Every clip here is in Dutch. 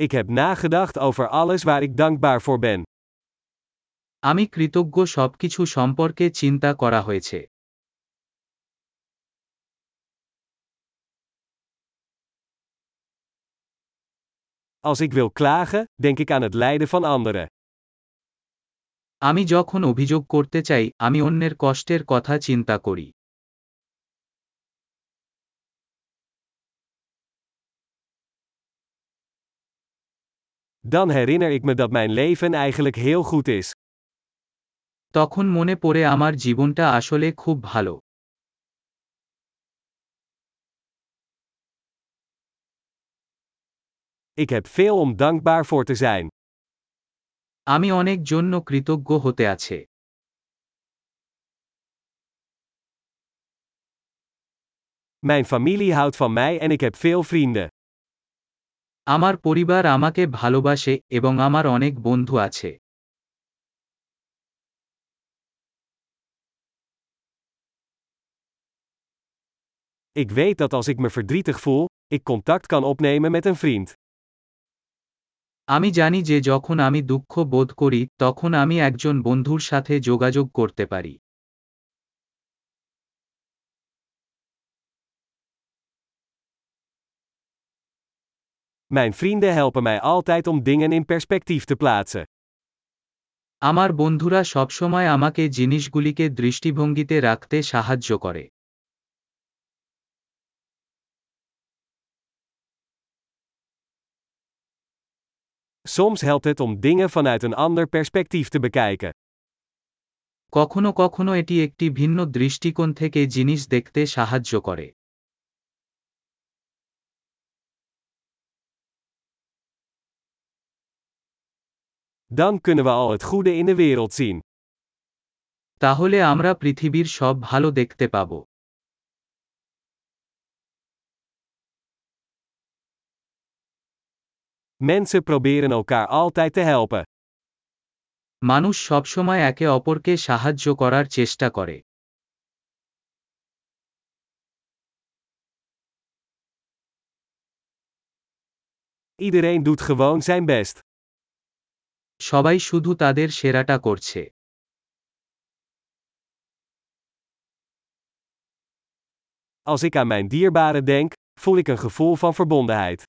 Ik heb nagedacht over alles waar ik dankbaar voor ben. আমি কৃতজ্ঞ সবকিছু সম্পর্কে চিন্তা করা হয়েছে Als ik wil klagen, denk ik aan het lijden van anderen. আমি যখন অভিযোগ করতে চাই আমি অন্যের কষ্টের কথা চিন্তা করি Dan herinner ik me dat mijn leven eigenlijk heel goed is. তখন মনে পড়ে আমার জীবনটা আসলে খুব ভালো Ik heb veel om dankbaar voor te zijn. আমি অনেক জন্য কৃতজ্ঞ হতে আছে Mijn familie houdt van mij en ik heb veel vrienden. আমার পরিবার আমাকে ভালোবাসে এবং আমার অনেক বন্ধু আছে Ik weet dat als ik me verdrietig voel, ik contact kan opnemen met een vriend. আমি জানি যে যখন আমি দুঃখ বোধ করি তখন আমি একজন বন্ধুর সাথে যোগাযোগ করতে পারি Mijn vrienden helpen mij altijd om dingen in perspectief te plaatsen. আমার বন্ধুরা সবসময় আমাকে জিনিসগুলিকে দৃষ্টিভঙ্গিতে রাখতে সাহায্য করে Soms helpt het om dingen vanuit een ander perspectief te bekijken. কখনো কখনো এটি একটি ভিন্ন দৃষ্টিকোণ থেকে জিনিস দেখতে সাহায্য করে Dan kunnen we al het goede in de wereld zien. তাহলে আমরা পৃথিবীর সব ভালো দেখতে পাব Mensen proberen elkaar altijd te helpen. মানুষ সবসময় একে অপরকে সাহায্য করার চেষ্টা করে Iedereen doet gewoon zijn best. সবাই শুধু তাদের সেরাটা করছে Als ik aan mijn dierbaren denk, voel ik een gevoel van verbondenheid.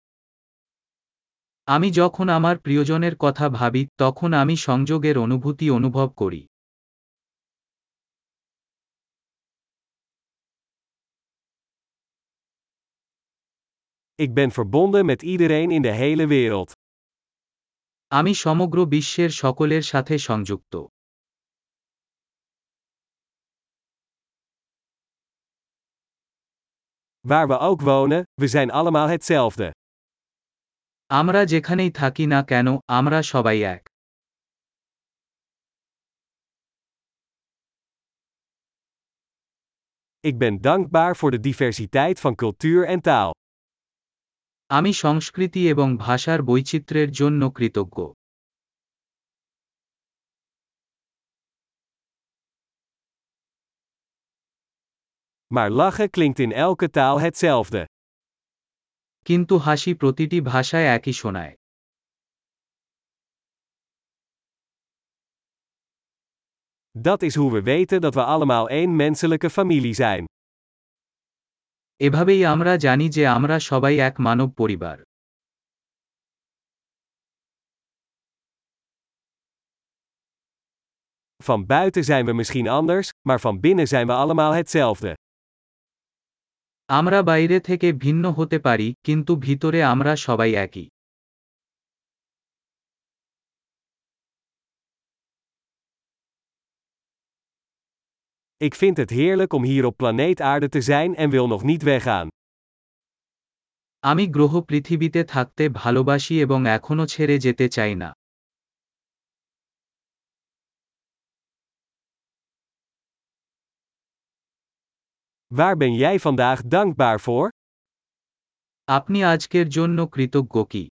আমি যখন আমার প্রিয়জনের কথা ভাবি তখন আমি সংযোগের অনুভূতি অনুভব করি Ik ben verbonden met iedereen in de hele wereld. আমি সমগ্র বিশ্বের সকলের সাথে সংযুক্ত Waar we ook wonen, we zijn allemaal hetzelfde. আমরা যেখানেই থাকি না কেন আমরা সবাই এক Ik ben dankbaar voor de diversiteit van cultuur en taal. আমি সংস্কৃতি এবং ভাষার বৈচিত্র্যের জন্য কৃতজ্ঞ Maar lachen klinkt in elke taal hetzelfde. কিন্তু হাসি প্রতিটি ভাষায় একই শোনায় Dat is hoe we weten dat we allemaal één menselijke familie zijn. এভাবেই আমরা জানি যে আমরা সবাই এক মানব পরিবার Van buiten zijn we misschien anders, maar van binnen zijn we allemaal hetzelfde. আমরা বাইরে থেকে ভিন্ন হতে পারি কিন্তু ভিতরে আমরা সবাই একই Ik vind het heerlijk om hier op planeet Aarde te zijn en wil nog niet weggaan. আমি গ্রহ পৃথিবীতে থাকতে ভালোবাসি এবং এখনও ছেড়ে যেতে চাই না Waar ben jij vandaag dankbaar voor? আপনি আজকের জন্য কৃতজ্ঞ কি